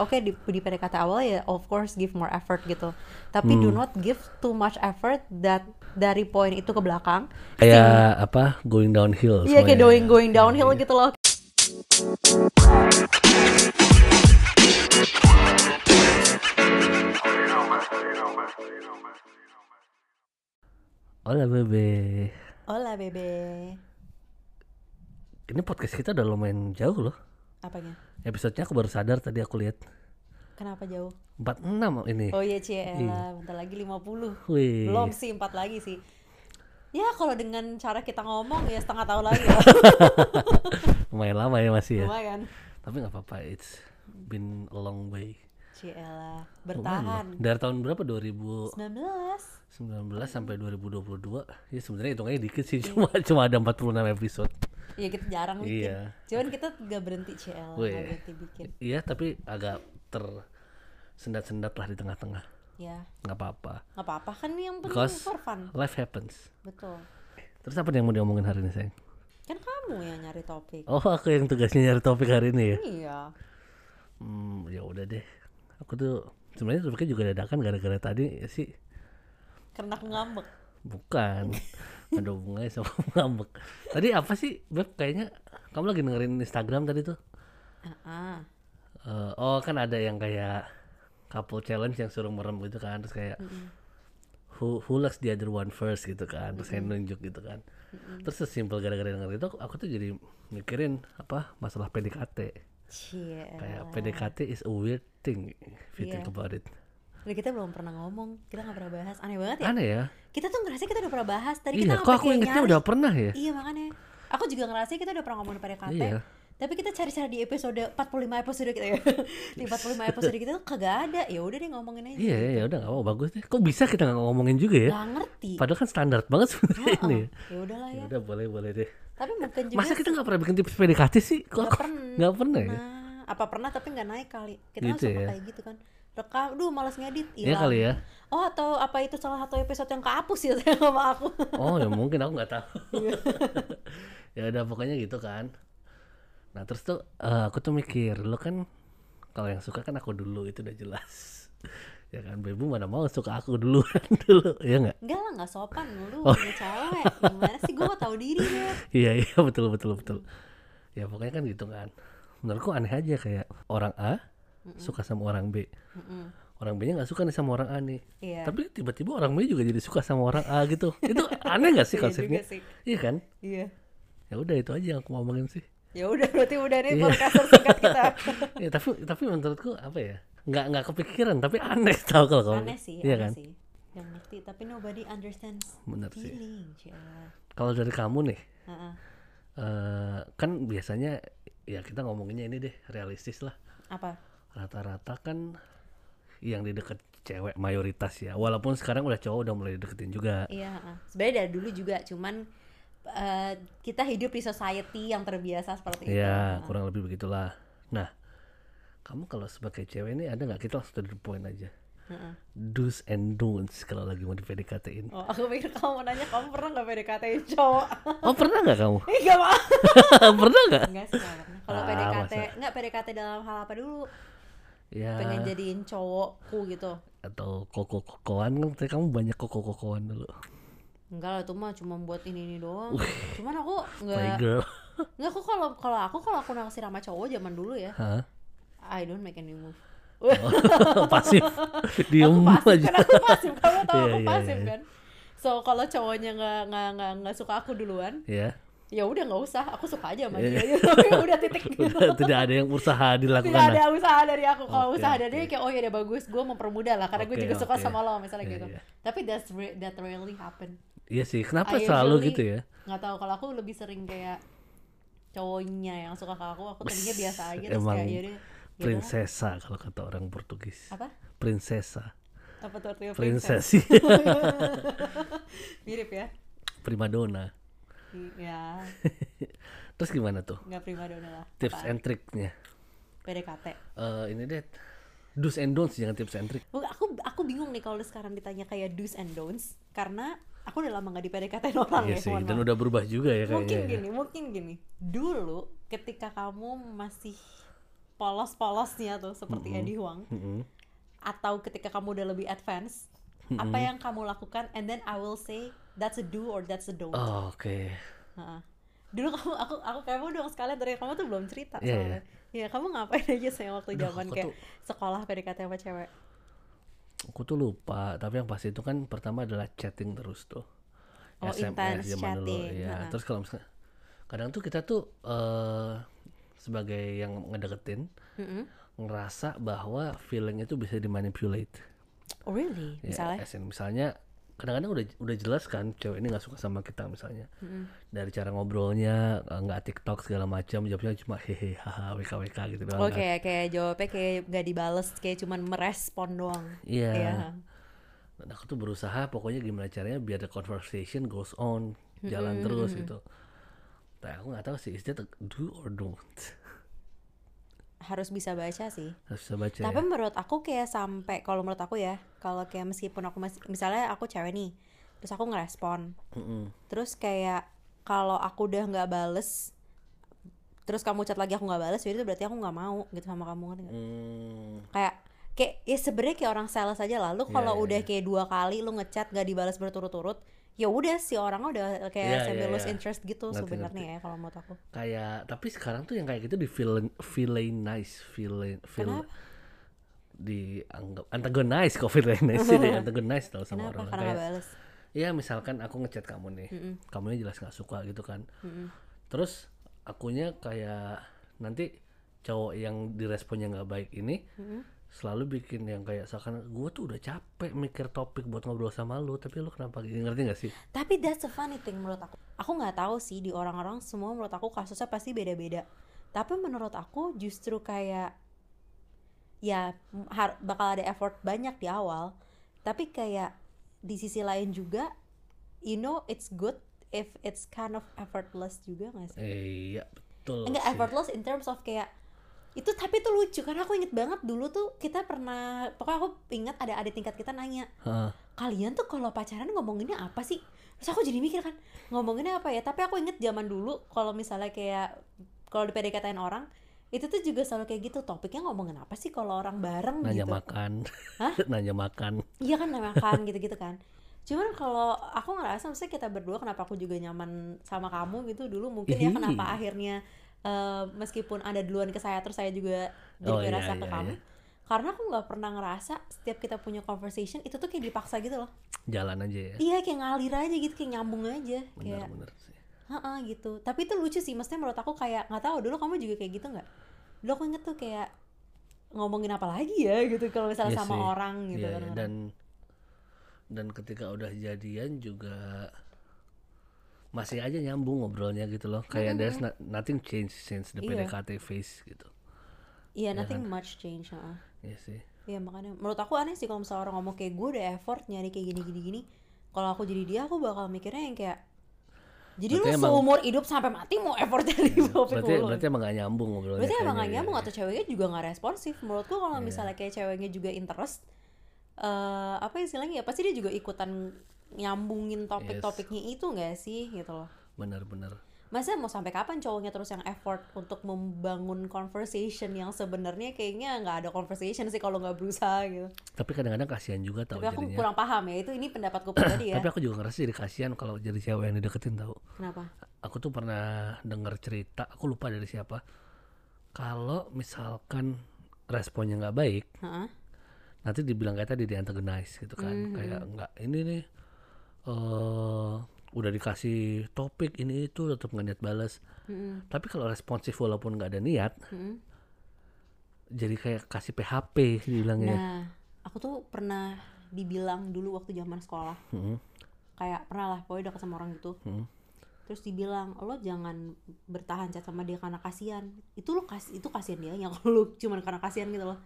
oke di, di PDKT awal ya of course give more effort gitu tapi Hmm. do not give too much effort that dari poin itu ke belakang Kayak apa? Going downhill. iya kayak semuanya. going going downhill gitu loh Hola bebe. hola bebe Ini podcast kita udah lumayan jauh loh. apanya Episodenya aku baru sadar tadi aku lihat kenapa jauh 46 ini. oh iya cie elah, bentar lagi 50 Wih. belum sih empat lagi sih ya kalau dengan cara kita ngomong ya setengah tahun lagi ya Lumayan lama ya masih ya. lumayan Tapi nggak apa-apa. It's been a long way. cie Lumayan bertahan loh. Dari tahun berapa? 2019 19 sampai 2022. Ya sebenarnya hitungannya dikit Iya. sih. Cuma cuma ada 46 episode. Iya kita jarang bikin. Iya. Cuman kita gak berhenti CL, Wih. gak berhenti bikin. Iya, tapi agak tersendat-sendat lah di tengah-tengah. Ya, Nggak apa-apa. nggak apa-apa kan yang penting Because for fun. life happens. Betul. Terus apa yang mau diomongin hari ini, sayang? Kan kamu yang nyari topik. Oh, aku yang tugasnya nyari topik hari ini ya. Iya. Hmm, ya udah deh. Aku tuh sebenarnya topiknya juga dadakan gara-gara tadi sih Karena aku ngambek. bukan ada hubungannya sama ngambek. Tadi apa sih, Beb? Kayaknya kamu lagi dengerin Instagram tadi tuh. Ah, Eh, oh, kan ada yang kayak couple challenge yang suruh merem gitu kan, terus kayak who who likes the other one first gitu kan, terus saya nunjuk gitu kan. Terus sesimpel gara-gara denger itu, aku tuh jadi mikirin apa masalah PDKT. cie. Kayak PDKT is a weird thing if you think Iya. about it. Dan kita belum pernah ngomong, kita gak pernah bahas. Aneh banget ya. Aneh ya? Kita tuh ngerasa kita udah pernah bahas. Tadi kita Iya, sampai kok aku ingetnya nyari. udah pernah ya? Iya makanya. Aku juga ngerasa kita udah pernah ngomongin PDKT. Iya. Tapi kita cari-cari di episode 45 episode kita ya. di 45 episode kita tuh kagak ada. Ya udah deh ngomongin aja. Iya, ya udah nggak apa bagus deh. Kok bisa kita nggak ngomongin juga ya? Gak ngerti. Padahal kan standar banget sebenarnya ini. ya. Ya udahlah Ya ya. udah boleh boleh deh. Tapi mungkin juga Masa kita nggak pernah bikin tips PDKT sih? Kok Nggak pernah. nggak pernah ya? Nah, apa pernah tapi nggak naik kali. Kita Gitu kan suka ya. kayak gitu kan. Rekam, duh malas ngedit, Iya hilang. kali ya. Oh atau apa itu salah satu episode yang kehapus ya saya sama aku. Oh ya mungkin aku nggak tahu. Iya. ya udah pokoknya gitu kan. Nah terus tuh eh, aku tuh mikir, lo kan kalau yang suka kan aku dulu itu udah jelas. ya kan, Bebu mana mau suka aku dulu dulu, ya nggak? Enggak lah, nggak sopan lu, Oh. cewek. Gimana sih gue tahu diri ya. Iya iya betul betul betul. Ya pokoknya kan gitu kan. Menurutku aneh aja kayak orang A suka sama orang B. Orang B-nya nggak suka nih sama orang A nih. Iya. Tapi tiba-tiba orang B juga jadi suka sama orang A gitu. Itu aneh gak sih Iya konsepnya? Iya kan? Iya. Ya udah itu aja yang aku mau ngomongin sih. Ya udah berarti udah nih Iya. podcast singkat kita. ya tapi tapi menurutku apa ya? Nggak nggak kepikiran tapi aneh tau kalau kamu. aneh sih, Iya aneh kan? sih. Yang ngerti tapi nobody understands Bener sih. Kalau dari kamu nih, Heeh. eh kan biasanya ya kita ngomonginnya ini deh realistis lah. Apa? Rata-rata kan yang di deket cewek mayoritas ya. Walaupun sekarang udah cowok udah mulai deketin juga. Iya, heeh. sebenarnya dari dulu juga, cuman eh, kita hidup di society yang terbiasa seperti itu. Ya kurang lebih begitulah. Nah, kamu kalau sebagai cewek ini ada nggak kita langsung to the point aja. Heeh. Do's and don'ts kalau lagi mau di PDKT-in. Oh, aku pikir kamu mau nanya kamu pernah nggak PDKT-in cowok? Oh pernah nggak kamu? Gak mau. pernah nggak? Enggak sih, nggak pernah. Kalau Ah, PDKT, masa? enggak PDKT dalam hal apa dulu? Ya Pengen jadiin cowokku gitu. atau koko-kokoan kan tadi kamu banyak koko-kokoan dulu. Enggak lah, itu mah cuma buat ini ini doang. Cuman aku enggak enggak aku kalau kalau aku kalau aku naksir sama cowok zaman dulu ya, Hah? I don't make any move. Pasif. Diem aku pasif aja. kan aku pasif, kamu tahu Iya, aku iya, pasif iya. kan. So kalau cowoknya nggak nggak nggak suka aku duluan, Ya. Ya udah nggak usah, aku suka aja sama Iya. dia. gitu. udah titik gitu. Tidak ada yang usaha dilakukan. Tidak lah. ada usaha dari aku. Kalau Oke, usaha dari dia kayak oh ya udah bagus, gue mempermudah lah karena gue Oke, juga suka oke. sama lo misalnya Iya, gitu. iya. Tapi that's re- that rarely happen. Iya sih. Kenapa I selalu usually- gitu ya? nggak tahu kalau aku lebih sering kayak cowoknya yang suka ke aku aku tadinya biasa aja terus Emang kayak yaudah yaudah. Prinsesa kalau kata orang Portugis. apa Prinsesa. apa tuh artinya princess Prinsesi. mirip ya Primadona. Ya Terus gimana tuh? nggak primadona lah Tips Apa? and triknya. PDKT Eh ini deh. Do's and don'ts jangan tips and trick. Aku aku bingung nih kalau sekarang ditanya kayak do's and don'ts karena aku udah lama nggak di PDKT orang Iya ya sih, dan udah berubah juga ya mungkin kayaknya. ya. gini mungkin gini dulu ketika kamu masih polos-polosnya tuh seperti Eddie Huang Mm-mm. atau ketika kamu udah lebih advance apa yang kamu lakukan and then I will say that's a do or that's a don't Oh, oke. Ha. dulu kamu aku aku kamu dong sekalian dari kamu tuh belum cerita Iya, soalnya ya kamu ngapain aja sih waktu zaman kayak tuh- sekolah PDKT sama cewek Aku tuh lupa, tapi yang pasti itu kan pertama adalah chatting terus tuh. Oh, intense chatting, ya. ha-ha. Terus kalau misalnya kadang tuh kita tuh eh sebagai yang ngedeketin Mm-mm. ngerasa bahwa feeling itu bisa dimanipulate. oh really Ya, misalnya in, misalnya kadang-kadang udah udah jelas kan cewek ini nggak suka sama kita misalnya dari cara ngobrolnya nggak TikTok segala macam jawabnya cuma hehe haha wk wk gitu doang Oke, kan. kayak jawabnya kayak gak dibales, kayak cuman merespon doang. Iya. Iya. Dan aku tuh berusaha pokoknya gimana caranya biar the conversation goes on jalan terus gitu. Tapi aku nggak tahu sih is that a do or don't. Harus bisa baca sih. Harus bisa baca Tapi ya. menurut aku kayak sampai kalau menurut aku ya, kalau kayak meskipun aku masih misalnya aku cewek nih, terus aku ngerespon, Mm-mm. terus kayak kalau aku udah nggak bales, terus kamu chat lagi aku nggak bales, jadi itu berarti aku nggak mau gitu sama kamu kan? Hmm, Kayak kayak ya sebenarnya kayak orang sales aja lah. Lu kalau iya, udah kayak dua kali lu ngechat gak dibalas berturut-turut, ya udah si orang udah kayak Iya, semi iya, lose iya. interest gitu sebenarnya ya kalau menurut aku. kayak tapi sekarang tuh yang kayak gitu di feel feeling nice feel Kenapa? dianggap antagonize kok feeling nice sih deh antagonize tau sama Kenapa? orang Karena kayak bales. ya misalkan aku ngechat kamu nih kamunya jelas nggak suka gitu kan terus akunya kayak nanti cowok yang diresponnya nggak baik ini selalu bikin yang kayak seakan gue tuh udah capek mikir topik buat ngobrol sama lu tapi lu kenapa gini ngerti gak sih Tapi that's a funny thing menurut aku. Aku nggak tahu sih di orang-orang semua menurut aku kasusnya pasti beda-beda. Tapi menurut aku justru kayak ya har- bakal ada effort banyak di awal. Tapi kayak di sisi lain juga, you know it's good if it's kind of effortless juga nggak sih? eh, iya betul Enggak sih. effortless in terms of kayak itu tapi itu lucu karena aku inget banget dulu tuh kita pernah pokoknya aku ingat ada adik tingkat kita nanya Hah, kalian tuh kalau pacaran ngomonginnya apa sih? Terus aku jadi mikir kan ngomonginnya apa ya? Tapi aku inget zaman dulu kalau misalnya kayak kalau di PDKT-in orang itu tuh juga selalu kayak gitu topiknya ngomongin apa sih kalau orang bareng nanya gitu? makan. Hah? nanya makan. Iya kan makan gitu-gitu kan. Cuman kalau aku ngerasa maksudnya kita berdua kenapa aku juga nyaman sama kamu gitu dulu mungkin ya Ih. kenapa akhirnya eh, meskipun ada duluan ke saya terus saya juga jadi Oh, iya, ngerasa ke iya, kamu. iya. karena aku nggak pernah ngerasa setiap kita punya conversation itu tuh kayak dipaksa gitu loh. Jalan aja ya? Iya kayak ngalir aja gitu kayak nyambung aja kayak bener-bener sih. Heeh gitu. Tapi itu lucu sih maksudnya menurut aku kayak nggak tahu dulu kamu juga kayak gitu nggak? Dulu aku inget tuh kayak ngomongin apa lagi ya gitu kalau misalnya Iya sama sih. orang gitu Iya, kan iya. dan dan ketika udah jadian juga masih aja nyambung ngobrolnya gitu loh. Kayak there's not, nothing change since the Iya. PDKT phase gitu. Iya nothing much change heeh. Iya sih. Iya makanya menurut aku aneh sih kalau misalnya orang ngomong kayak gue udah effort nyari kayak gini gini gini. Kalau aku jadi dia aku bakal mikirnya yang kayak jadi Berarti lu emang- seumur hidup sampai mati mau effort dari topik berarti mulu berarti emang gak nyambung ngobrolnya berarti emang gak iya, nyambung iya. atau ceweknya juga gak responsif. Menurutku kalau misalnya kayak ceweknya juga interest eh apa istilahnya ya? Pasti dia juga ikutan nyambungin topik-topiknya itu gak sih gitu loh. Bener-bener masa mau sampai kapan cowoknya terus yang effort untuk membangun conversation yang sebenarnya kayaknya nggak ada conversation sih kalau nggak berusaha gitu. Tapi kadang-kadang kasihan juga tau tapi aku jadinya. kurang paham ya itu ini pendapatku pribadi ya. tapi aku juga ngerasa jadi kasihan kalau jadi cewek yang dideketin tau. Kenapa? Aku tuh pernah denger cerita aku lupa dari siapa. Kalau misalkan responnya nggak baik Heeh. nanti dibilang kayak tadi di antagonize gitu kan. Hmm, kayak nggak ini nih eh udah dikasih topik ini itu tetap nggak niat balas Mm-mm. tapi kalau responsif walaupun nggak ada niat Mm-mm. jadi kayak kasih PHP dibilangnya nah aku tuh pernah dibilang dulu waktu zaman sekolah Mm-mm. kayak pernah lah pokoknya deket sama orang gitu Mm. terus dibilang lo jangan bertahan chat sama dia karena kasihan itu lo kas itu kasihan dia yang lu cuman karena kasihan gitu loh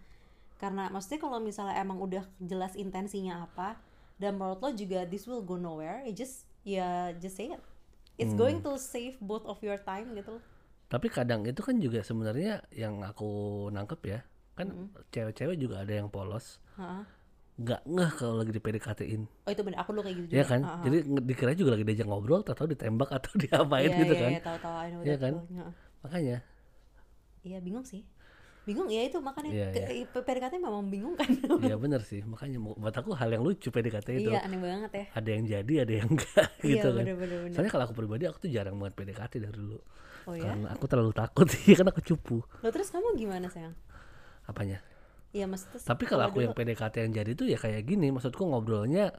karena maksudnya kalau misalnya emang udah jelas intensinya apa dan menurut lo juga this will go nowhere. Ya just ya just say it. It's Hmm. going to save both of your time gitu tapi kadang itu kan juga sebenarnya yang aku nangkep ya kan cewek-cewek juga ada yang polos. Heeh. nggak ngeh kalau lagi di PDKT-in oh itu bener. Aku dulu kayak gitu juga. ya kan? Heeh. jadi dikira juga lagi diajak ngobrol atau ditembak atau diapain Iya, gitu iya, kan? iya, tahu tahu I know Iya that kan? makanya. Iya bingung sih bingung ya itu makanya Iya, ke- P- PDKT memang membingungkan Iya bener sih, makanya buat aku hal yang lucu PDKT itu. iya aneh banget ya Ada yang jadi, ada yang enggak gitu iya kan. bener-bener bener. Soalnya kalau aku pribadi aku tuh jarang banget PDKT dari dulu. oh ya Karena aku terlalu takut sih, kan aku cupu. lo terus kamu gimana sayang Apanya? iya maksudnya Tapi kalau aku yang PDKT yang jadi tuh ya kayak gini, maksudku ngobrolnya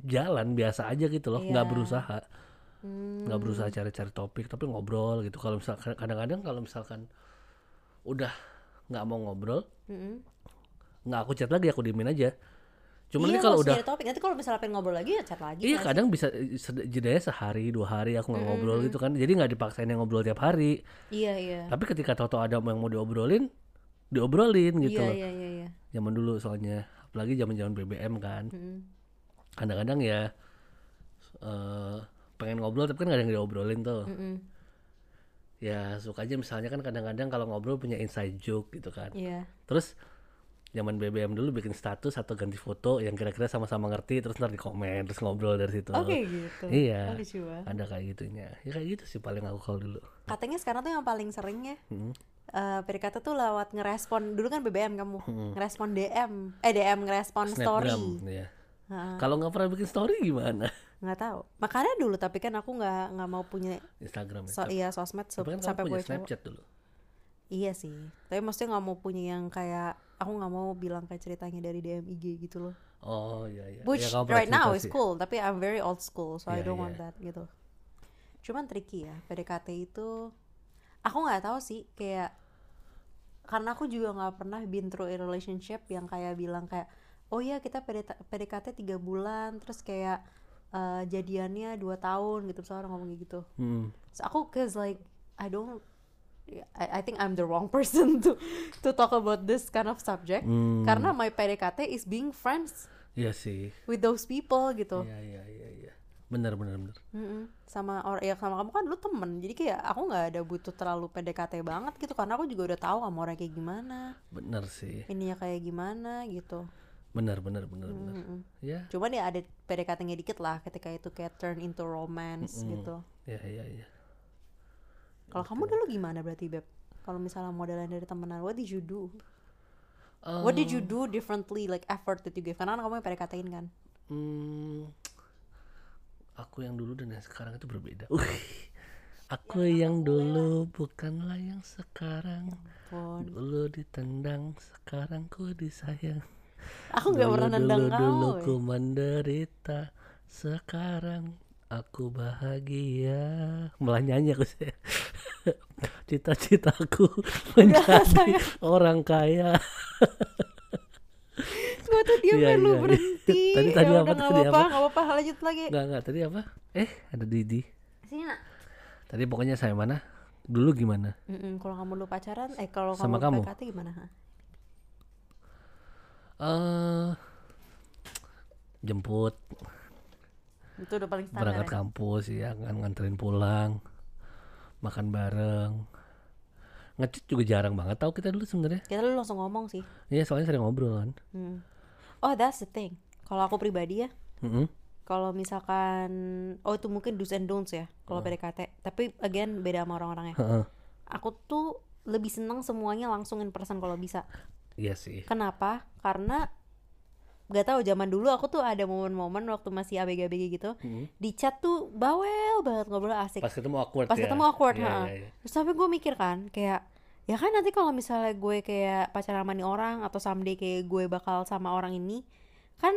jalan biasa aja gitu loh, nggak Iya. berusaha, Hmm, nggak berusaha cari-cari topik, tapi ngobrol gitu. Kalau misalkan kadang-kadang kalau misalkan udah nggak mau ngobrol, nggak aku chat lagi, aku diemin aja. Cuman iya ini kalau udah nyari topik. Nanti kalau misalnya pengen ngobrol lagi ya chat lagi Iya kan? kadang bisa eh, jedanya sehari dua hari aku nggak ngobrol gitu kan. Jadi nggak dipaksain yang ngobrol tiap hari. Iya iya. Tapi ketika tahu-tahu ada yang mau diobrolin diobrolin gitu iya loh. iya iya iya. Zaman dulu soalnya. Apalagi zaman zaman BBM kan. Kadang-kadang ya eh pengen ngobrol tapi kan nggak ada yang diobrolin tuh. Mm-mm. Ya suka aja. Misalnya kan kadang-kadang kalau ngobrol punya inside joke gitu kan. Iya. Terus zaman BBM dulu bikin status atau ganti foto yang kira-kira sama-sama ngerti terus ntar di komen terus ngobrol dari situ. Oke gitu. Iya. oh, ada kayak gitunya. Ya kayak gitu sih paling aku kalau dulu. Katanya sekarang tuh yang paling sering ya Hmm. eh PDKT tuh lewat ngerespon. Dulu kan BBM kamu. Ngerespon DM eh DM ngerespon story. Snapgram ya Heeh. kalau nggak pernah bikin story gimana nggak tahu. Makanya dulu tapi kan aku nggak nggak mau punya Instagram ya so, iya sosmed so- kan sampai punya cowok. Snapchat dulu. Iya sih. Tapi maksudnya nggak mau punya yang kayak aku nggak mau bilang kayak ceritanya dari DM IG gitu loh. Oh iya iya. Which Iya, pernah right now is cool tapi I'm very old school so I Iya, don't iya. want that gitu. Cuman tricky ya PDKT itu aku nggak tahu sih kayak karena aku juga nggak pernah been through a relationship yang kayak bilang kayak oh ya kita PDKT tiga bulan terus kayak eh, jadiannya dua tahun gitu misalnya orang ngomong gitu. Hmm. so aku cause like I don't I, I think I'm the wrong person to to talk about this kind of subject. Hmm. karena my PDKT is being friends iya sih. with those people gitu. Iya iya iya iya. Benar benar benar Mm-mm. sama orang ya sama kamu kan dulu temen. Jadi kayak aku nggak ada butuh terlalu PDKT banget gitu karena aku juga udah tahu kamu orang kayak gimana. Benar sih. Ininya kayak gimana gitu benar benar benar benar. Mm-mm. ya. Cuman ya ada PDKT-nya dikit lah ketika itu kayak turn into romance gitu. Iya iya iya kalau kamu dulu gimana berarti beb? Kalau misalnya modelan dari temenan what did you do? Eh, what did you do differently like effort that you give karena kan kamu yang PDKT-in kan? Hmm, aku yang dulu dan yang sekarang itu berbeda. Wih, aku yang dulu bukanlah yang sekarang. Pun. dulu ditendang sekarang ku disayang aku nggak pernah nendang dulu, kamu dulu eh. ku menderita sekarang aku bahagia. Malah nyanyi aku sih. Cita-citaku menjadi orang kaya. Gue tuh dia Iya, lu iya, iya. berhenti. Tadi- tadi Ya apa, udah, nggak tadi apa? nggak apa-apa. Lanjut lagi. Nggak nggak. Tadi apa? Eh ada Didi. Sini nak. Tadi pokoknya saya mana? Dulu gimana? Mm-mm, kalau kamu lu pacaran eh kalau Sama kamu kamu? PDKT gimana eh jemput. Itu udah paling standar berangkat ya? kampus ya kan nganterin pulang makan bareng. Ngecit juga jarang banget tahu kita dulu sebenarnya. Kita lu langsung ngomong sih. Iya soalnya sering ngobrol kan. Hmm. oh that's the thing. Kalau aku pribadi ya Mm-mm. kalau misalkan oh itu mungkin do's and don'ts ya kalau PDKT tapi again beda sama orang-orangnya. Heeh. aku tuh lebih seneng semuanya langsung in person kalau bisa iya sih kenapa karena gak tahu zaman dulu aku tuh ada momen-momen waktu masih abg-abg gitu Mm. di chat tuh bawel banget ngobrol asik pas ketemu awkward pas ya ketemu awkward Iya, ha. iya, iya. terus tapi gue mikir kan kayak ya kan nanti kalau misalnya gue kayak pacaran sama nih orang atau someday kayak gue bakal sama orang ini kan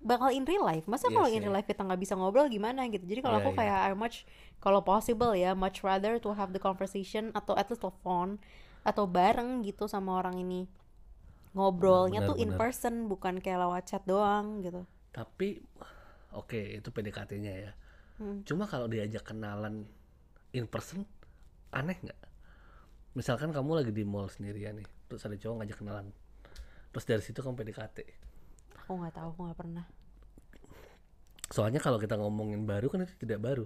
bakal in real life masa Iya kalau in real life kita nggak bisa ngobrol gimana gitu jadi kalau Iya, aku iya. kayak I much kalau possible ya much rather to have the conversation atau at least telepon atau bareng gitu sama orang ini ngobrolnya Benar, tuh in benar. person bukan kayak lewat chat doang gitu tapi oke itu PDKT-nya ya Hmm. cuma kalau diajak kenalan in person aneh nggak misalkan kamu lagi di mall sendirian nih terus ada cowok ngajak kenalan terus dari situ kamu PDKT aku nggak tahu aku nggak pernah soalnya kalau kita ngomongin baru kan itu tidak baru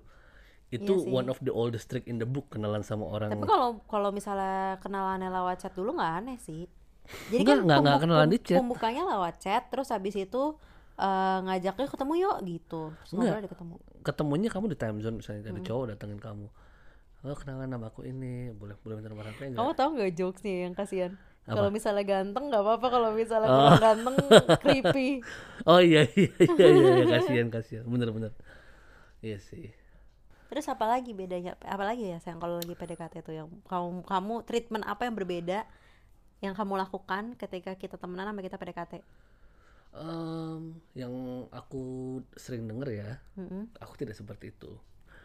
itu Iya sih. one of the oldest trick in the book kenalan sama orang Tapi kalau kalau misalnya kenalannya lewat chat dulu nggak aneh sih. Jadi Enggak, kan nggak- nggak pembuk- kenalan di chat. Pembukanya lewat chat, terus habis itu eh, ngajaknya ketemu yuk gitu. Terus Enggak. ada ketemu. ketemunya kamu di time zone misalnya Hmm. ada cowok datengin kamu oh kenalan nama aku ini boleh boleh minta nomor HP enggak Kamu tahu nggak jokesnya yang kasihan? Kalau misalnya ganteng nggak apa-apa, kalau misalnya Oh. kurang ganteng creepy. Oh iya iya iya iya, iya. kasihan kasihan. Bener bener. Iya sih. Terus apa lagi bedanya? Apa lagi ya sayang kalau lagi PDKT itu yang kamu kamu treatment apa yang berbeda yang kamu lakukan ketika kita temenan sama kita PDKT? Em, yang aku sering denger ya, Mm-mm. aku tidak seperti itu.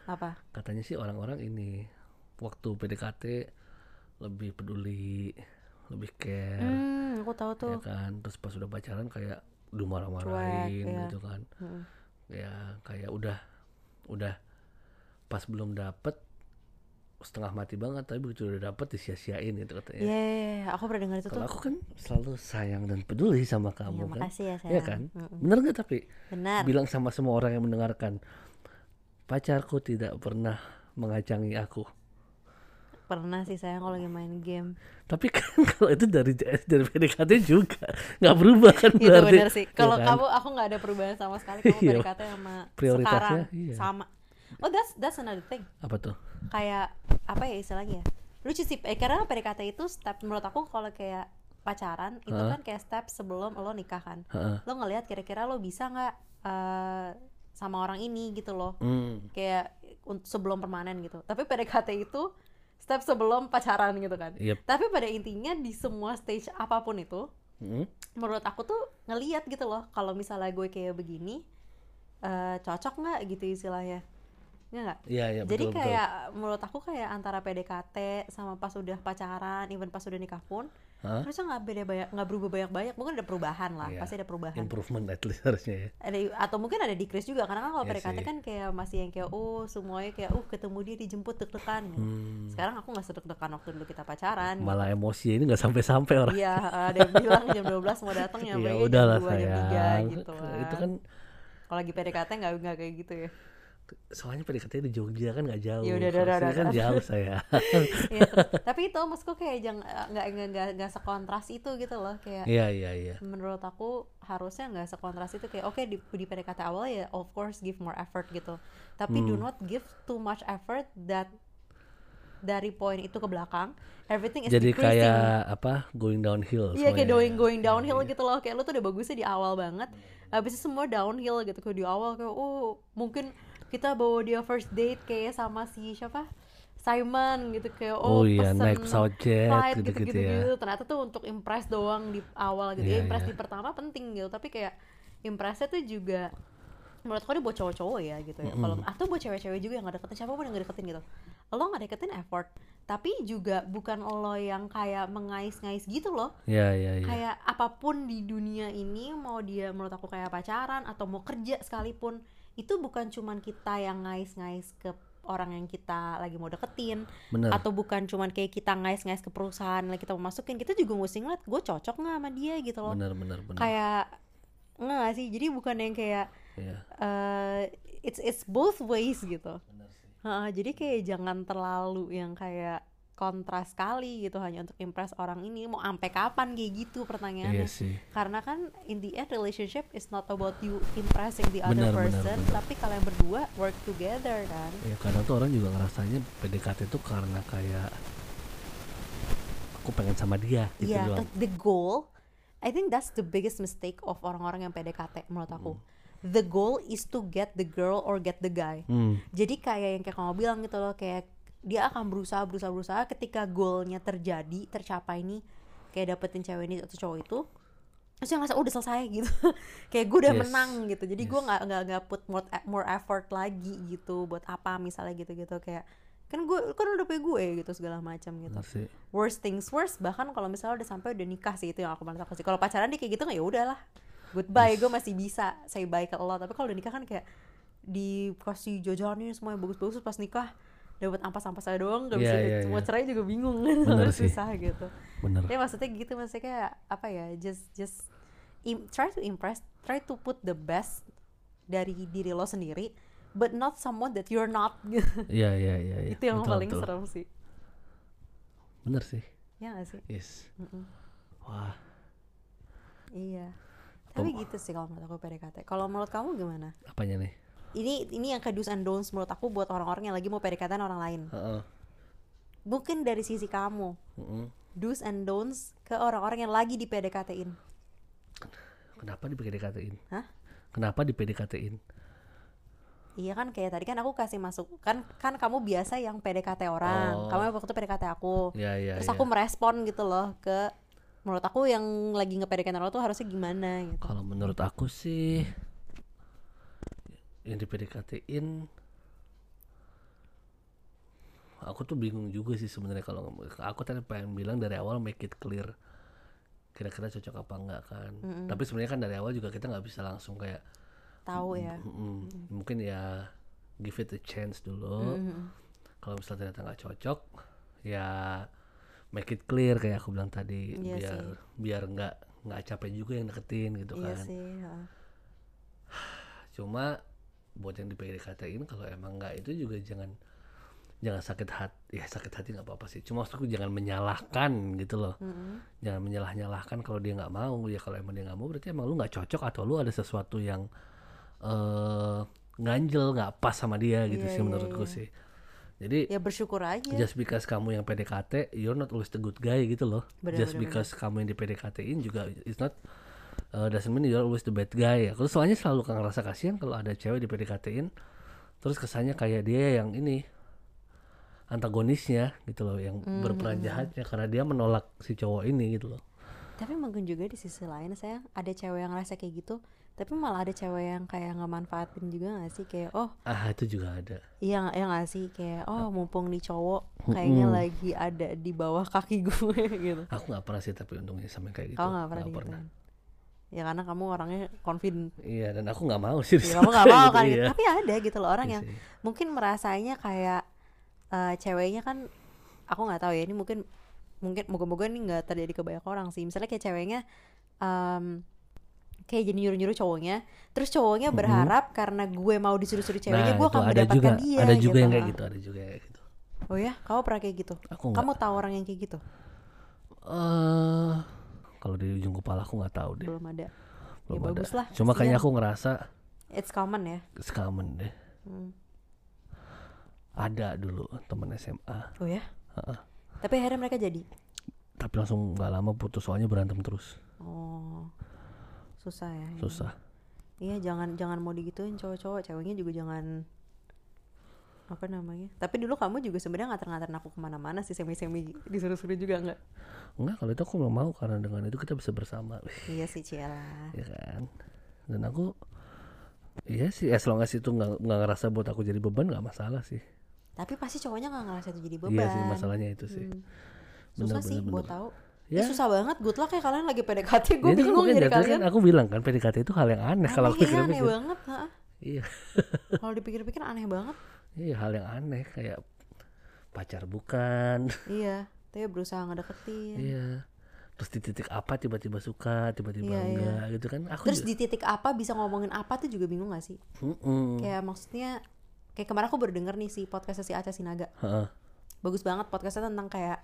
Apa? Katanya sih orang-orang ini waktu PDKT lebih peduli, lebih care, Hmm, aku tahu tuh. ya kan. Terus pas udah pacaran kayak udah marah-marahin iya. gitu kan. Mm-mm. Ya kayak udah udah pas belum dapet setengah mati banget tapi begitu udah dapet disia-siain gitu katanya. Iya, aku pernah dengar itu Kalau tuh. aku kan selalu sayang dan peduli sama Iya, kamu kan. makasih ya sayang. Iya kan? Mm-mm. Bener gak tapi? Benar. Bilang sama semua orang yang mendengarkan. Pacarku tidak pernah mengacangi aku. Pernah sih sayang kalau lagi main game. Tapi kan kalau itu dari dari PDKT juga nggak berubah kan Itu berarti. benar sih. Iya Kalau kan? kamu aku nggak ada perubahan sama sekali kamu Iya. PDKT sama Prioritasnya, sekarang iya. sama. Oh, that's that's another thing. apa tuh? Kayak apa ya istilahnya ya? Lucu sih, eh, karena PDKT itu step menurut aku kalau kayak pacaran itu Hah? kan kayak step sebelum lo nikah kan. Heeh. Lo ngelihat kira-kira lo bisa nggak eh, sama orang ini gitu loh. Hmm. Kayak sebelum permanen gitu. Tapi PDKT itu step sebelum pacaran gitu kan. Yep. Tapi pada intinya di semua stage apa pun itu Hmm. menurut aku tuh ngeliat gitu loh kalau misalnya gue kayak begini eh, cocok nggak gitu istilahnya ya nggak Iya iya jadi betul kayak menurut aku kayak antara PDKT sama pas udah pacaran even pas udah nikah pun Hah? harusnya nggak beda banyak nggak berubah banyak banyak mungkin ada perubahan lah Iya. pasti ada betul. perubahan Improvement at least harusnya ya. ada atau mungkin ada decrease juga karena kan kalau Iya PDKT kan kayak masih yang kayak oh semuanya kayak uh ketemu dia dijemput deg-degan gitu. Hmm. sekarang aku nggak sedek-degan waktu dulu kita pacaran Malah emosi ini nggak sampai-sampai orang. Iya, ada yang bilang jam 12 mau datang ya, Ya jam udahlah 2, jam 3 sayang. gitu kan. Itu kan Kalau lagi PDKT nggak nggak kayak gitu ya. Soalnya PDKT di Jogja kan nggak jauh. Ya udah, udah, udah, kan udah. jauh saya. Iya, terus- tapi itu maksudku kayak jangan nggak nggak nggak nggak sekontras itu gitu loh kayak Iya iya iya. menurut aku harusnya nggak sekontras itu kayak oke di, di PDKT awal ya of course give more effort gitu tapi do Hmm. not give too much effort that dari poin itu ke belakang everything is Jadi decreasing. kayak apa going downhill. Iya kayak going going downhill Iya. gitu loh kayak lu tuh udah bagusnya di awal banget habis itu semua downhill gitu kayak di awal kayak oh mungkin kita bawa dia first date kayak sama si siapa Simon gitu kayak oh, Oh, iya pesen naik pesawat jet flight gitu-gitu gitu-gitu ya. gitu. ternyata tuh untuk impress doang di awal gitu Iya, ya impress iya. di pertama penting gitu tapi kayak impressnya tuh juga menurut aku ini buat cowok-cowok ya gitu ya kalau atau buat cewek-cewek juga yang nggak deketin siapa pun yang nggak deketin gitu lo nggak deketin effort tapi juga bukan lo yang kayak mengais-ngais gitu loh Iya iya iya. kayak apa pun di dunia ini mau dia menurut aku kayak pacaran atau mau kerja sekalipun itu bukan cuman kita yang ngais-ngais ke orang yang kita lagi mau deketin Bener. atau bukan cuman kayak kita ngais-ngais ke perusahaan yang kita mau masukin kita juga mesti ngeliat gue cocok nggak sama dia gitu loh Bener bener bener. kayak nggak sih jadi bukan yang kayak Iya. eh, it's it's both ways gitu Bener sih. Heeh, jadi kayak jangan terlalu yang kayak kontras sekali gitu hanya untuk impress orang ini mau sampai kapan kayak gitu pertanyaannya Iya sih. karena kan in the end relationship is not about you impressing the other Benar, benar, person benar. tapi kalian berdua work together kan Ya kadang tuh orang juga ngerasanya PDKT itu karena kayak aku pengen sama dia gitu Iya, doang. the goal I think that's the biggest mistake of orang-orang yang PDKT menurut aku the goal is to get the girl or get the guy Hmm. jadi kayak yang kayak kamu bilang gitu loh kayak dia akan berusaha berusaha berusaha ketika goalnya terjadi tercapai nih kayak dapetin cewek ini atau cowok itu terus dia ngerasa "Oh, udah selesai gitu. Kayak gue udah Yes. menang gitu. Jadi gue Yes. nggak nggak nggak put more, more effort lagi gitu buat apa misalnya gitu gitu kayak kan gue kan udah punya gue gitu segala macam gitu. Bener sih. worst things worst bahkan kalau misalnya udah sampai udah nikah sih itu yang aku takut sih kalau pacaran dia kayak gitu nggak ya udahlah. Goodbye gue masih bisa say bye ke lo. Tapi kalau udah nikah kan kayak dikasih jajanin semua yang bagus-bagus pas nikah dapat ampas-ampas aja doang gak Iya, bisa iya, mau iya. cerai juga bingung Bener sih. susah gitu Bener. tapi maksudnya gitu maksudnya kayak apa ya just just im- try to impress try to put the best dari diri lo sendiri but not someone that you're not gitu. Iya iya iya. iya. itu yang Betul, paling betul. serem sih Bener sih. ya gak sih Yes. Mm-mm. Wah. Iya. Tapi gitu sih kalau menurut aku PDKT. Kalau menurut kamu gimana? Apanya nih? Ini ini yang do's and don'ts menurut aku buat orang-orang yang lagi mau PDKT orang lain. Heeh. Mungkin dari sisi kamu. Heeh. do's and don'ts ke orang-orang yang lagi di PDKT-in Kenapa di PDKT-in? Hah? Kenapa di PDKT-in? Iya kan kayak tadi kan aku kasih masuk kan kan kamu biasa yang PDKT orang, Oh. kamu waktu itu PDKT aku, Ya ya terus ya. aku merespon gitu loh ke menurut aku yang lagi nge PDKT orang tuh harusnya gimana gitu. Kalau menurut aku sih yang di PDKT-in aku tuh bingung juga sih sebenarnya kalau aku tadi pengen bilang dari awal make it clear kira-kira cocok apa enggak kan tapi sebenarnya kan dari awal juga kita nggak bisa langsung kayak Tahu ya. mm, mungkin ya give it a chance dulu kalau misalnya ternyata nggak cocok ya make it clear kayak aku bilang tadi Iya biar sih. biar nggak nggak capek juga yang deketin gitu Iya kan sih. ha. cuma buat yang di PDKT-in kalau emang nggak itu juga jangan jangan sakit hati ya sakit hati nggak apa-apa sih cuma maksudku jangan menyalahkan gitu loh Mm-mm. jangan menyalah nyalahkan kalau dia nggak mau ya kalau emang dia nggak mau berarti emang lu nggak cocok atau lu ada sesuatu yang eh ganjel nggak pas sama dia gitu Iya, sih iya, menurutku iya. sih jadi Ya bersyukur aja. just because kamu yang PDKT you're not always the good guy gitu loh Bener, just bener, because kamu yang di PDKT-in juga it's not uh, doesn't mean you're always the bad guy aku soalnya selalu kan ngerasa kasihan kalau ada cewek di PDKT-in terus kesannya kayak dia yang ini antagonisnya gitu loh yang Hmm, berperan jahatnya karena dia menolak si cowok ini gitu loh. Tapi mungkin juga di sisi lain saya ada cewek yang ngerasa kayak gitu, tapi malah ada cewek yang kayak nggak manfaatin juga gak sih? Kayak oh ah itu juga ada. iya ya nggak sih? Kayak oh mumpung nih cowok kayaknya Mm-mm. lagi ada di bawah kaki gue gitu. aku nggak pernah sih tapi untungnya sampai kayak gitu. Kau nggak pernah Nggak digituin. Ya karena kamu orangnya confident. iya dan aku nggak mau sih Ya, kamu nggak mau kan gitu, gitu. iya. Tapi ada gitu loh orang Iya yang mungkin merasanya kayak eh, ceweknya kan aku nggak tahu ya ini mungkin mungkin moga-moga ini nggak terjadi ke banyak orang sih misalnya kayak ceweknya em, kayak jadi nyuruh-nyuruh cowoknya terus cowoknya berharap karena gue mau disuruh-suruh ceweknya nah gue akan ada mendapatkan juga dia ada juga gitu. yang kayak gitu ada juga yang kayak gitu oh ya kamu pernah kayak gitu aku kamu tahu orang yang kayak gitu eh kalau di ujung kepala aku nggak tahu deh. Belum ada. Belum ya ada. bagus lah cuma kayaknya aku ngerasa it's common ya? Common deh. Hmm. ada dulu teman SMA oh ya? Heeh. tapi akhirnya mereka jadi? Tapi langsung nggak lama putus soalnya berantem terus. Oh. Susah ya. Susah. Iya jangan jangan mau digituin cowok-cowok. Ceweknya juga jangan apa namanya? Tapi dulu kamu juga sebenarnya ngater-ngaterin aku ke mana-mana sih semi-semi disuruh-suruh juga nggak? Enggak kalau itu aku nggak mau karena dengan itu kita bisa bersama. Iya sih Ciela ya kan? Dan aku iya sih as long as itu nggak nggak ngerasa buat aku jadi beban nggak masalah sih. Tapi pasti cowoknya nggak ngerasa itu jadi beban iya sih masalahnya itu sih. Hmm. Bener, susah sih bener, buat bener. tahu. Ya. Ih, susah banget good luck ya kalian lagi PDKT gue Ya, kan bingung jadi kalian. kan aku bilang kan PDKT itu hal yang aneh kalau aneh aku ya, aneh pikir-pikir. banget ha? iya. Kalau dipikir-pikir aneh banget iya hal yang aneh kayak pacar bukan iya tapi berusaha ngedeketin iya terus di titik apa tiba-tiba suka tiba-tiba Iya, iya. enggak gitu kan aku terus juga- di titik apa bisa ngomongin apa tuh juga bingung gak sih Mm-mm. kayak maksudnya kayak kemarin aku baru denger nih si podcastnya si Aca Sinaga Heeh. bagus banget podcastnya tentang kayak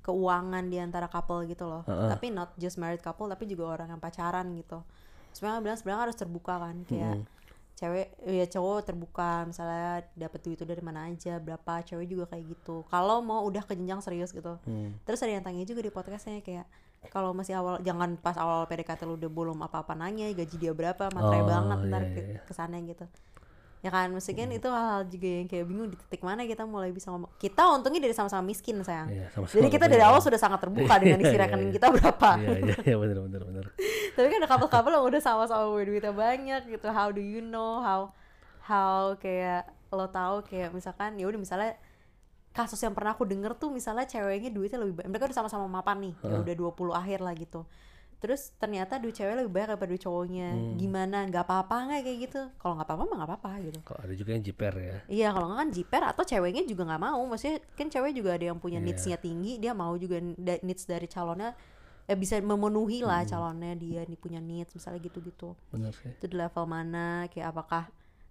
keuangan di antara couple gitu loh Heeh. tapi not just married couple tapi juga orang yang pacaran gitu sebenarnya bilang sebenarnya harus terbuka kan kayak cewek ya cowok terbuka misalnya dapat duit itu dari mana aja berapa cewek juga kayak gitu kalau mau udah ke jenjang serius gitu Hmm. terus ada yang tanya juga di podcastnya kayak kalau masih awal jangan pas awal PDKT lu udah belum apa-apa nanya gaji dia berapa materai Oh, banget ntar iya, ke, iya. kesannya gitu ya kan? Maksudnya kan itu hal-hal juga yang kayak bingung di titik mana kita mulai bisa ngomong. Kita untungnya dari sama-sama miskin sayang. Iya, sama-sama jadi kita dari awal sudah sangat terbuka dengan isi Iya, iya, rekening iya. kita berapa. Iya iya iya bener bener bener tapi kan ada couple-couple yang udah sama-sama duitnya banyak gitu. How do you know how how kayak lo tahu kayak misalkan ya udah misalnya kasus yang pernah aku denger tuh misalnya ceweknya duitnya lebih banyak mereka udah sama-sama mapan nih. Ya udah 20 akhir lah gitu terus ternyata duit cewek lebih banyak daripada duit cowoknya. Hmm. gimana? Nggak apa-apa nggak kayak gitu? Kalau nggak apa-apa mah nggak apa-apa gitu. Kalau ada juga yang jiper ya. Iya kalau nggak kan jiper atau ceweknya juga nggak mau. Maksudnya kan cewek juga ada yang punya Iya. needsnya tinggi dia mau juga needs dari calonnya ya bisa memenuhi lah Hmm. calonnya dia nih punya needs misalnya gitu-gitu. Bener sih. Itu di level mana kayak apakah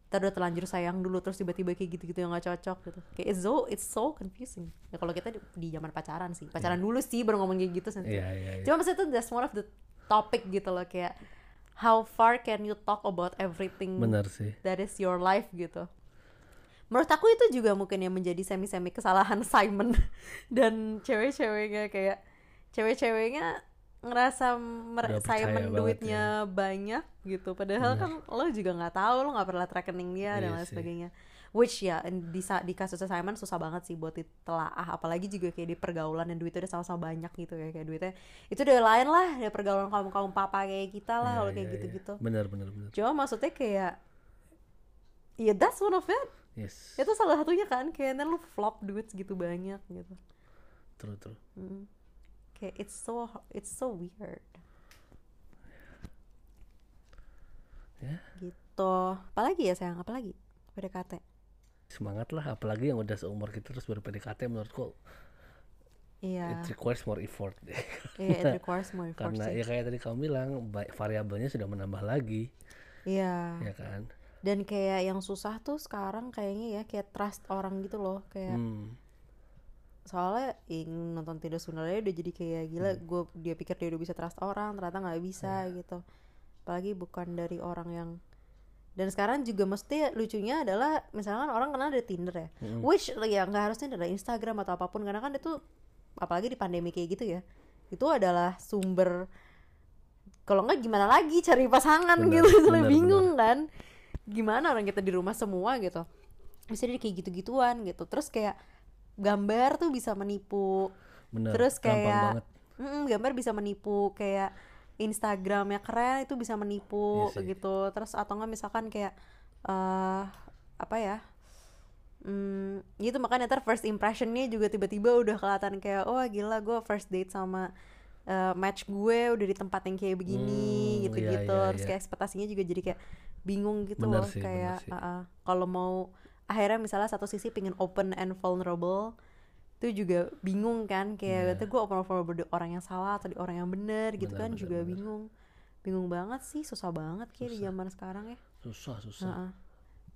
kita udah terlanjur sayang dulu terus tiba-tiba kayak gitu-gitu yang nggak cocok gitu. Kayak it's so it's so confusing. Ya kalau kita di, di zaman pacaran sih. Pacaran dulu sih baru ngomong kayak gitu sensei. iya iya iya. Cuma maksudnya itu that's one of the topic gitu loh kayak how far can you talk about everything bener sih. that is your life gitu. Menurut aku itu juga mungkin yang menjadi semi-semi kesalahan Simon dan cewek-ceweknya kayak cewek-ceweknya ngerasa mer- Udah percaya Simon banget duitnya banyak gitu. Padahal kan lo juga nggak tahu lo nggak pernah rekening dia dan Iya lain sih. sebagainya. Which ya di di kasusnya Simon susah banget sih buat ditelaah. Apalagi juga kayak di pergaulan dan duitnya udah sama-sama banyak gitu ya kayak duitnya. Itu udah lain lah dari pergaulan kaum kaum papa kayak kita lah Iya, kalau kayak iya, iya. gitu-gitu. Benar benar benar. Cuma maksudnya kayak ya that's one of it. Yes. Itu salah satunya kan kayaknya lu flop duit segitu banyak gitu. True true. Mm. Kayak it's so it's so weird. Ya. gitu. Apalagi ya sayang? Apalagi? PDKT semangat lah apalagi yang udah seumur kita terus baru PDKT menurutku iya. it requires more effort. Deh iya it requires more effort karena sih. ya kayak tadi kamu bilang variabelnya sudah menambah lagi. Iya. Ya kan? Dan kayak yang susah tuh sekarang kayaknya ya kayak trust orang gitu loh. Kayak hmm. Soalnya yang nonton tidak sebenarnya udah jadi kayak gila gue dia pikir dia udah bisa trust orang ternyata nggak bisa gitu. Apalagi bukan dari orang yang dan sekarang juga mesti lucunya adalah misalkan orang kenal dari Tinder ya which ya nggak harusnya dari Instagram atau apa pun karena kan itu apalagi di pandemi kayak gitu ya itu adalah sumber kalau nggak gimana lagi cari pasangan Benar, gitu Itu benar, bingung kan gimana orang kita di rumah semua gitu. Bisa jadi kayak gitu-gituan gitu terus kayak gambar tuh bisa menipu bener terus kayak banget mm, gambar bisa menipu kayak Instagramnya keren itu bisa menipu Iya sih. gitu terus atau enggak misalkan kayak eh apa ya Hmm, gitu makanya ntar first impressionnya juga tiba-tiba udah kelihatan kayak oh gila gue first date sama eh, match gue udah di tempat yang kayak begini Hmm, gitu-gitu iya, iya, terus iya. kayak ekspektasinya juga jadi kayak bingung gitu Bener loh sih, kayak ah, ah. kalau mau akhirnya misalnya satu sisi pingin open and vulnerable itu juga bingung kan kayak Iya. gue open and vulnerable di orang yang salah atau di orang yang benar gitu Bener, kan bener, juga bener. bingung bingung banget sih susah banget kayak di zaman sekarang ya susah susah Heeh.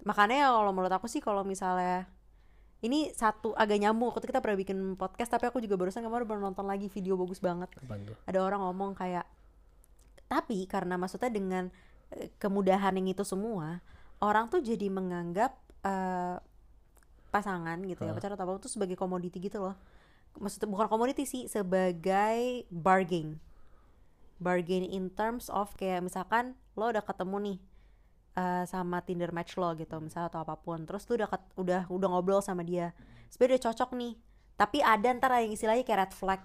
makanya kalau menurut aku sih kalau misalnya ini satu agak nyambung waktu kita pernah bikin podcast tapi aku juga barusan kemarin baru nonton lagi video bagus banget ada orang ngomong kayak tapi karena maksudnya dengan eh, kemudahan yang itu semua orang tuh jadi menganggap eh, pasangan gitu ya Hah? pacar atau apa tuh sebagai komoditi gitu loh maksudnya bukan komoditi sih sebagai bargain bargain in terms of kayak misalkan lo udah ketemu nih eh, sama Tinder match lo gitu misalnya atau apa pun terus lu udah ket- udah udah ngobrol sama dia sebenarnya udah cocok nih tapi ada ntar yang istilahnya kayak red flag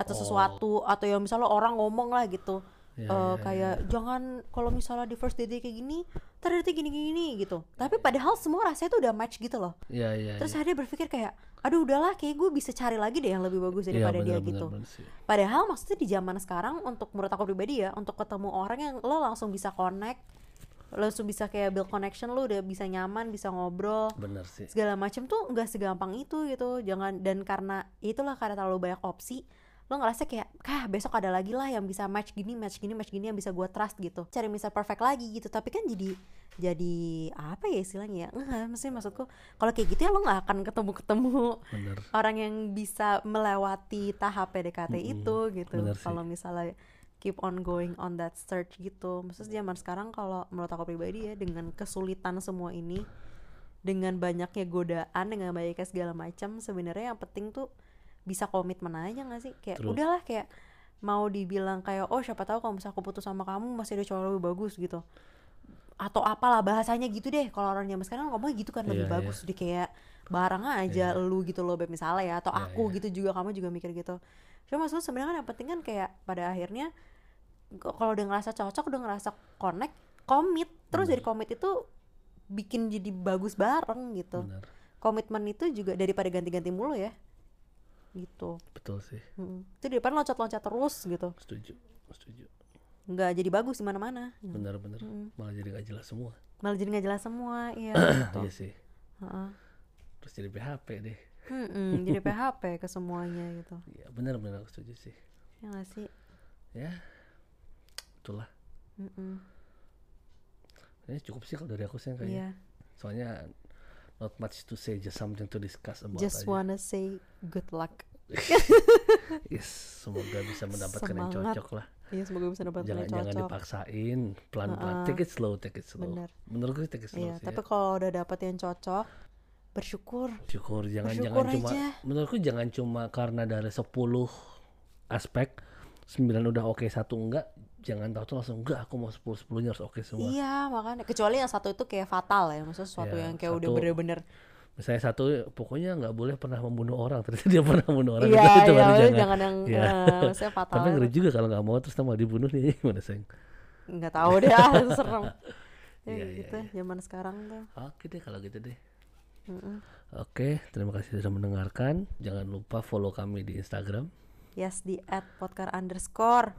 atau Oh. sesuatu atau yang misalnya orang ngomong lah gitu Ya, Eh, ya, kayak jangan kalau misalnya di first date kayak gini nanti gini gini gitu tapi padahal semua rasanya tuh udah match gitu loh ya ya terus ya. akhirnya berpikir kayak aduh udahlah kayak gue bisa cari lagi deh yang lebih bagus Iya, daripada dia bener, gitu bener, bener sih. Padahal maksudnya di zaman sekarang untuk menurut aku pribadi ya untuk ketemu orang yang lo langsung bisa connect, lo langsung bisa kayak build connection lo udah bisa nyaman, bisa ngobrol bener sih segala macam tuh nggak segampang itu gitu. Jangan dan karena itulah karena terlalu banyak opsi lo ngerasa kayak kah besok ada lagi lah yang bisa match gini match gini match gini yang bisa gue trust gitu. Cari misal perfect lagi gitu tapi kan jadi jadi apa ya istilahnya ya? Enggak mesti maksudku kalau kayak gitu ya lo nggak akan ketemu ketemu bener. orang yang bisa melewati tahap PDKT Mm-mm. itu gitu. Kalau misalnya keep on going on that search gitu. Maksudnya zaman sekarang kalau menurut aku pribadi ya dengan kesulitan semua ini dengan banyaknya godaan dengan banyaknya segala macam sebenarnya yang penting tuh bisa komitmen aja gak sih kayak True. udahlah kayak mau dibilang kayak oh siapa tahu kalau misalnya aku putus sama kamu masih ada cowok lebih bagus gitu atau apalah bahasanya gitu deh kalau orang zaman sekarang ngomongnya gitu kan lebih Iya, iya. bagus di kayak barang aja lu gitu loh Beb, misalnya ya atau Iya, aku iya. gitu juga kamu juga mikir gitu cuma maksudnya sebenarnya kan yang penting kan kayak pada akhirnya kalau udah ngerasa cocok udah ngerasa connect komit terus Bener. dari komit itu bikin jadi bagus bareng gitu bener komitmen itu juga daripada ganti-ganti mulu ya gitu. Betul sih. Mm. itu daripada loncat-loncat terus gitu. Setuju setuju. Nggak jadi bagus di mana-mana. Bener bener Mm. malah jadi gak jelas semua. Malah jadi nggak jelas semua iya gitu. iya sih. Heeh. terus jadi PHP deh. Mm-mm, jadi PHP ke semuanya gitu. Ya bener bener aku setuju sih. Ya nggak sih? Ya itulah. Mm-mm. ini cukup sih kalau dari aku sih kayaknya. Iya. Soalnya not much to say just something to discuss about just aja wanna say good luck yes semoga bisa mendapatkan yang Semangat. cocok lah Iya semoga bisa dapat jangan yang jangan cocok. dipaksain pelan pelan Heeh. take it slow take it slow Bener. menurutku sih take it slow Iya, sih tapi ya. kalau udah dapet yang cocok, bersyukur. syukur jangan bersyukur jangan cuma aja. menurutku jangan cuma karena dari 10 aspek 9 udah oke satu enggak jangan tahu tuh langsung enggak aku mau 10 10 nya harus oke semua. Iya makanya. Kecuali yang satu itu kayak fatal ya maksudnya sesuatu Iya, yang kayak udah satu- bener-bener. misalnya satu pokoknya nggak boleh pernah membunuh orang ternyata dia pernah membunuh orang. Iya itu, itu iya udah jangan. jangan yang Iya. eh, maksudnya fatal. tapi ngeri juga kalau nggak mau terus mau dibunuh nih gimana sayang nggak tahu deh ah, serem. Ya iya, gitu zaman sekarang tuh. Oke deh kalau gitu deh. Mm-mm. Oke, terima kasih sudah mendengarkan. Jangan lupa follow kami di Instagram. yes di at podcast underscore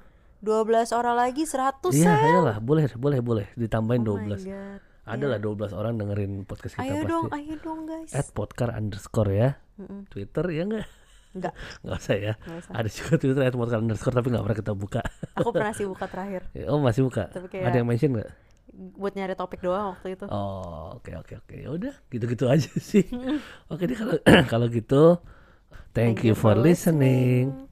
12 orang lagi 100 Iya, ayolah, boleh, boleh, boleh. Ditambahin Oh my 12. God. Ada lah 12 orang dengerin podcast kita ayo pasti. dong ayo dong guys At podcast underscore ya. Mm-mm. Twitter ya enggak? Enggak, Nggak usah ya. nggak usah. Ada juga Twitter at podcast underscore tapi nggak pernah kita buka. Aku pernah sih buka terakhir oh masih buka? Tapi kayak- Ada yang mention nggak? buat nyari topik doang waktu itu. Oh, oke oke oke. Ya udah, gitu-gitu aja sih. oke deh kalau kalau gitu. Thank, you for listening.